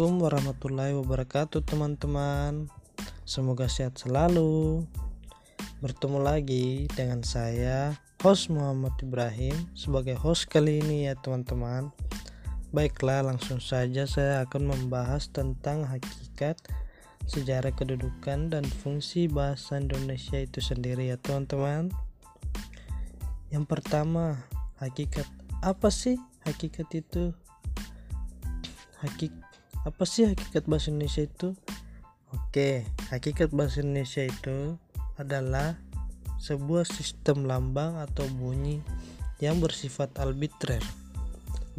Assalamualaikum warahmatullahi wabarakatuh teman-teman. Semoga sehat selalu. Bertemu lagi dengan saya Host Muhammad Ibrahim Sebagai host kali ini ya teman-teman. Baiklah langsung saja saya akan membahas tentang hakikat Sejarah kedudukan dan fungsi bahasa Indonesia itu sendiri ya teman-teman. Yang pertama hakikat. Apa sih hakikat itu? hakik apa sih hakikat bahasa Indonesia itu? Oke, hakikat bahasa Indonesia itu adalah sebuah sistem lambang atau bunyi yang bersifat arbitrer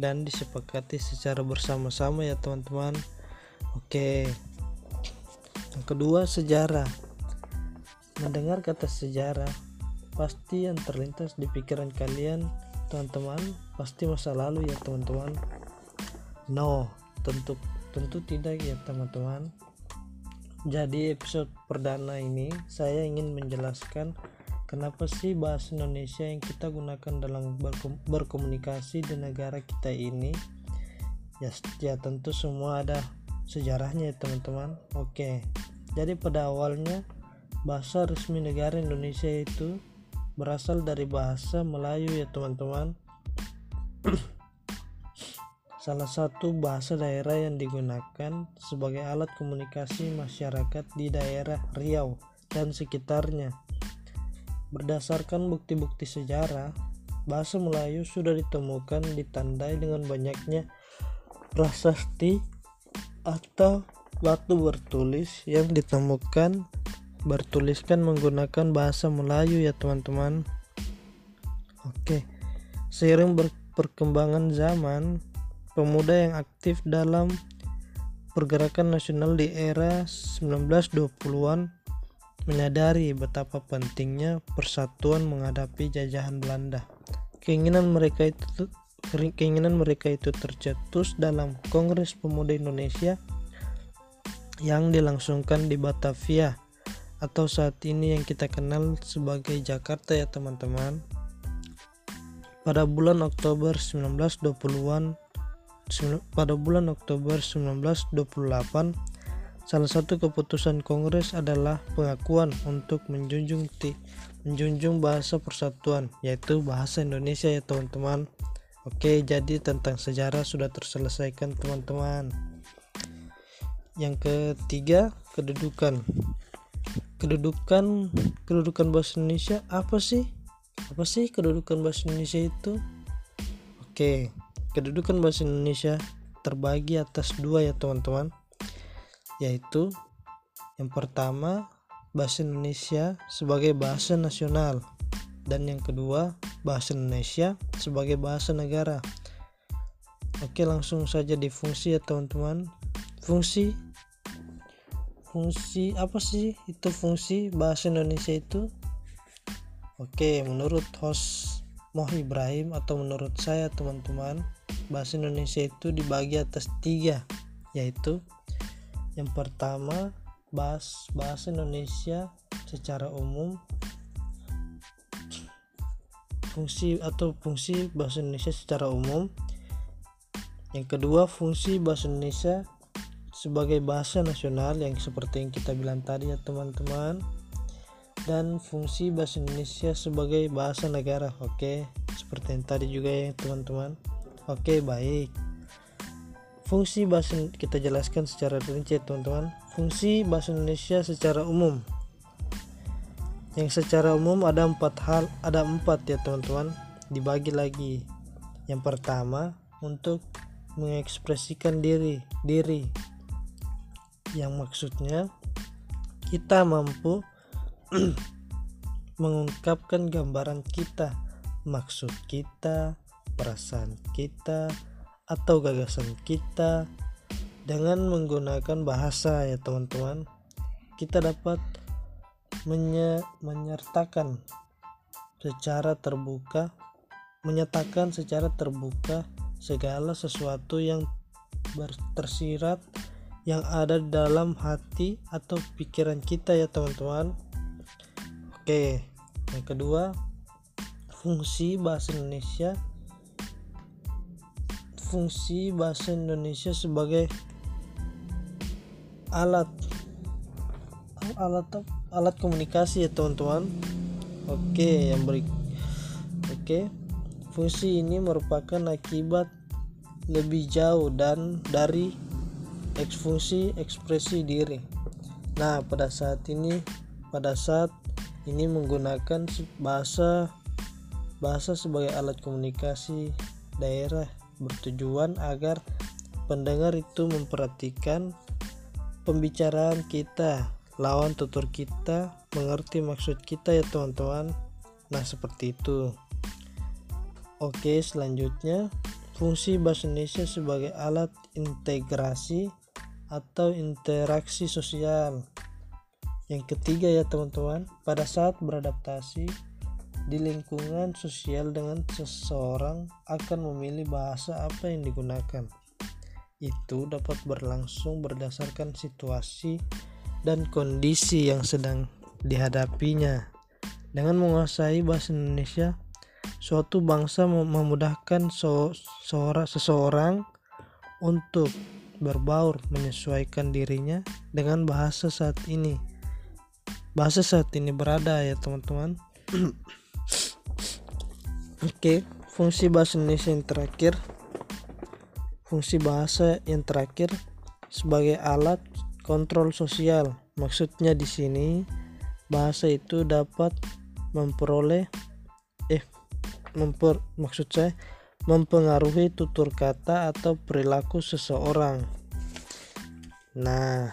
dan disepakati secara bersama-sama ya teman-teman. Oke. Yang kedua, sejarah. Mendengar kata sejarah, pasti yang terlintas di pikiran kalian, teman-teman, pasti masa lalu ya teman-teman. No, tentu tentu tidak ya teman-teman. Jadi episode perdana ini saya ingin menjelaskan kenapa sih bahasa Indonesia yang kita gunakan dalam berkom berkomunikasi di negara kita ini. Ya, ya tentu semua ada sejarahnya ya teman-teman. Oke. Jadi pada awalnya bahasa resmi negara Indonesia itu berasal dari bahasa Melayu ya teman-teman salah satu bahasa daerah yang digunakan sebagai alat komunikasi masyarakat di daerah Riau dan sekitarnya. Berdasarkan bukti-bukti sejarah, bahasa Melayu sudah ditemukan ditandai dengan banyaknya prasasti atau batu bertulis yang ditemukan bertuliskan menggunakan bahasa Melayu ya teman-teman. Oke. Seiring perkembangan zaman, pemuda yang aktif dalam pergerakan nasional di era 1920-an menyadari betapa pentingnya persatuan menghadapi jajahan Belanda. Keinginan mereka itu keinginan mereka itu tercetus dalam Kongres Pemuda Indonesia yang dilangsungkan di Batavia atau saat ini yang kita kenal sebagai Jakarta ya teman-teman. Pada bulan Oktober 1920-an pada bulan Oktober 1928 salah satu keputusan Kongres adalah pengakuan untuk menjunjung ti, menjunjung bahasa persatuan yaitu bahasa Indonesia ya teman-teman. Oke jadi tentang sejarah sudah terselesaikan teman-teman. Yang ketiga kedudukan. Kedudukan kedudukan bahasa Indonesia apa sih? Apa sih kedudukan bahasa Indonesia itu? Oke kedudukan bahasa Indonesia terbagi atas dua ya teman-teman. Yaitu yang pertama bahasa Indonesia sebagai bahasa nasional. Dan yang kedua bahasa Indonesia sebagai bahasa negara. Oke langsung saja di fungsi ya teman-teman. Fungsi fungsi apa sih itu fungsi bahasa Indonesia itu? Oke menurut host Moh Ibrahim atau menurut saya teman-teman bahasa Indonesia itu dibagi atas tiga yaitu yang pertama bahas bahasa Indonesia secara umum fungsi atau fungsi bahasa Indonesia secara umum. Yang kedua fungsi bahasa Indonesia sebagai bahasa nasional yang seperti yang kita bilang tadi ya teman-teman dan fungsi bahasa Indonesia sebagai bahasa negara. Oke seperti yang tadi juga ya teman-teman. Oke baik. Fungsi bahasa kita jelaskan secara rinci teman-teman. Fungsi bahasa Indonesia secara umum. Yang secara umum ada empat hal Ada empat ya teman-teman. Dibagi lagi. Yang pertama untuk mengekspresikan diri Diri. Yang maksudnya Kita mampu mengungkapkan gambaran kita Maksud kita perasaan kita atau gagasan kita dengan menggunakan bahasa ya teman-teman. Kita dapat menye menyertakan secara terbuka menyatakan secara terbuka segala sesuatu yang tersirat yang ada dalam hati atau pikiran kita ya teman-teman oke yang kedua fungsi bahasa Indonesia. Fungsi bahasa Indonesia sebagai alat alat alat komunikasi ya teman-teman. Oke yang beri oke. Fungsi ini merupakan akibat lebih jauh dan dari eksfungsi ekspresi diri. Nah pada saat ini pada saat ini menggunakan bahasa bahasa sebagai alat komunikasi daerah bertujuan agar pendengar itu memperhatikan pembicaraan kita lawan tutur kita mengerti maksud kita ya teman-teman. Nah seperti itu. Oke selanjutnya fungsi bahasa Indonesia sebagai alat integrasi atau interaksi sosial yang ketiga ya teman-teman pada saat beradaptasi di lingkungan sosial dengan seseorang akan memilih bahasa apa yang digunakan. Itu dapat berlangsung berdasarkan situasi dan kondisi yang sedang dihadapinya. Dengan menguasai bahasa Indonesia, suatu bangsa memudahkan so seseorang untuk berbaur menyesuaikan dirinya dengan bahasa saat ini. Bahasa saat ini berada ya teman-teman. Oke, fungsi bahasa Indonesia yang terakhir. Fungsi bahasa yang terakhir sebagai alat kontrol sosial. Maksudnya di sini bahasa itu dapat memperoleh eh memper maksud saya mempengaruhi tutur kata atau perilaku seseorang. Nah,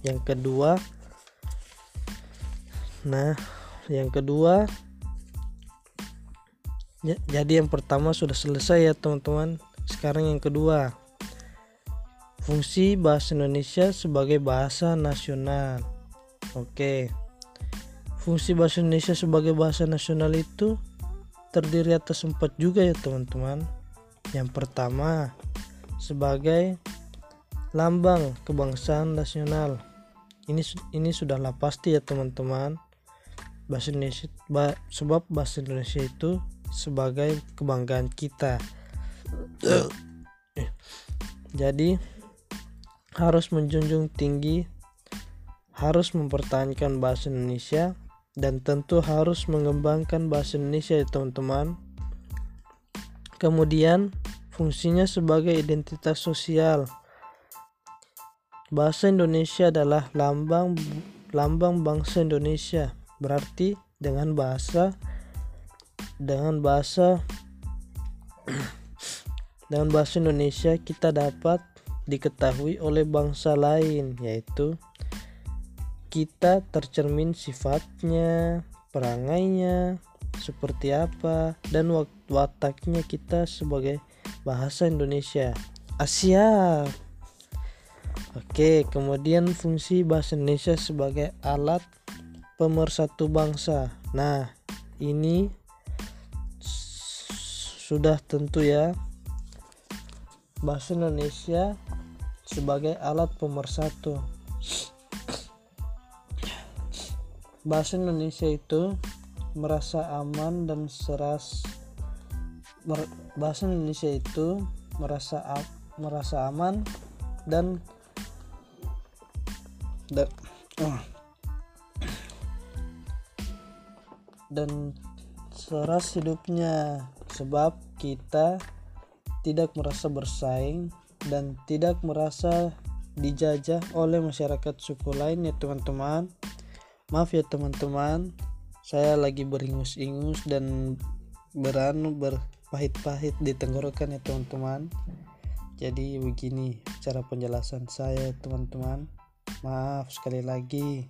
yang kedua Nah, yang kedua Ya, jadi yang pertama sudah selesai ya teman-teman. Sekarang yang kedua. Fungsi bahasa Indonesia sebagai bahasa nasional. Oke. Fungsi bahasa Indonesia sebagai bahasa nasional itu terdiri atas empat juga ya teman-teman. Yang pertama sebagai lambang kebangsaan nasional. Ini ini sudahlah pasti ya teman-teman. Bahasa Indonesia bah, sebab bahasa Indonesia itu sebagai kebanggaan kita. Jadi harus menjunjung tinggi, harus mempertahankan bahasa Indonesia dan tentu harus mengembangkan bahasa Indonesia ya teman-teman. Kemudian fungsinya sebagai identitas sosial. Bahasa Indonesia adalah lambang lambang bangsa Indonesia. Berarti dengan bahasa dengan bahasa dengan bahasa Indonesia kita dapat diketahui oleh bangsa lain yaitu kita tercermin sifatnya, perangainya, seperti apa dan wataknya kita sebagai bahasa Indonesia. Asia. Oke, kemudian fungsi bahasa Indonesia sebagai alat pemersatu bangsa. Nah, ini sudah tentu ya bahasa Indonesia sebagai alat pemersatu bahasa Indonesia itu merasa aman dan seras bahasa Indonesia itu merasa merasa aman dan dan seras hidupnya sebab kita tidak merasa bersaing dan tidak merasa dijajah oleh masyarakat suku lain ya teman-teman. Maaf ya teman-teman. Saya lagi beringus-ingus dan beranu berpahit-pahit di tenggorokan ya teman-teman. Jadi begini cara penjelasan saya teman-teman. Maaf sekali lagi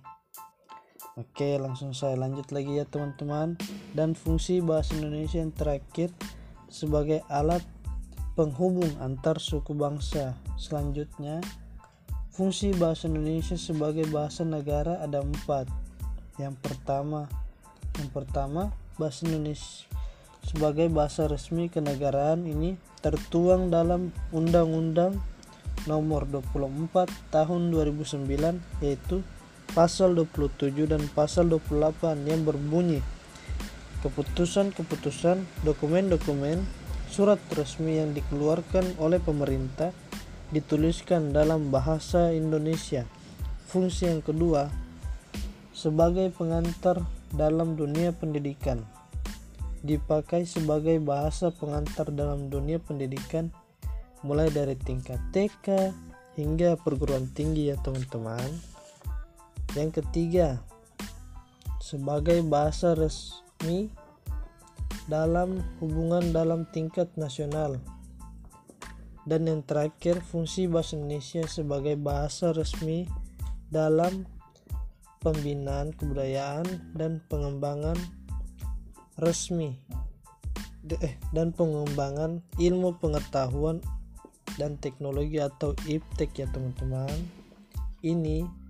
Oke, langsung saya lanjut lagi ya teman-teman. Dan fungsi bahasa Indonesia yang terakhir sebagai alat penghubung antar suku bangsa. Selanjutnya, fungsi bahasa Indonesia sebagai bahasa negara ada empat. Yang pertama, yang pertama bahasa Indonesia sebagai bahasa resmi kenegaraan ini tertuang dalam Undang-Undang Nomor 24 Tahun 2009 yaitu pasal 27 dan pasal 28 yang berbunyi keputusan-keputusan, dokumen-dokumen, surat resmi yang dikeluarkan oleh pemerintah dituliskan dalam bahasa Indonesia. fungsi yang kedua sebagai pengantar dalam dunia pendidikan dipakai sebagai bahasa pengantar dalam dunia pendidikan mulai dari tingkat TK hingga perguruan tinggi ya teman-teman yang ketiga sebagai bahasa resmi dalam hubungan dalam tingkat nasional. Dan yang terakhir fungsi bahasa Indonesia sebagai bahasa resmi dalam pembinaan kebudayaan dan pengembangan resmi. Eh, dan pengembangan ilmu pengetahuan dan teknologi atau IPTEK ya teman-teman. Ini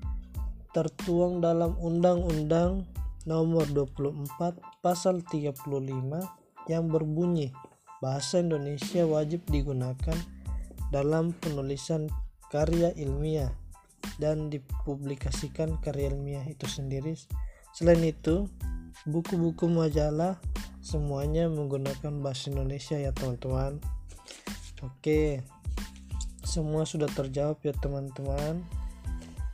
tertuang dalam Undang-Undang Nomor 24 Pasal 35 yang berbunyi bahasa Indonesia wajib digunakan dalam penulisan karya ilmiah dan dipublikasikan karya ilmiah itu sendiri. Selain itu, buku-buku majalah semuanya menggunakan bahasa Indonesia ya teman-teman. Oke, semua sudah terjawab ya teman-teman.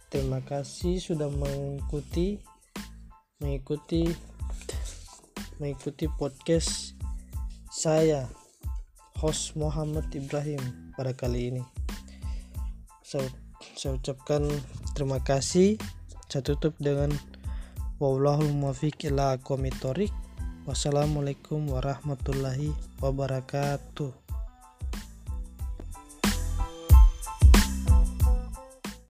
Terima kasih sudah mengikuti mengikuti mengikuti podcast saya host Muhammad Ibrahim pada kali ini. Saya saya ucapkan terima kasih. Saya tutup dengan wallahul wassalamualaikum warahmatullahi wabarakatuh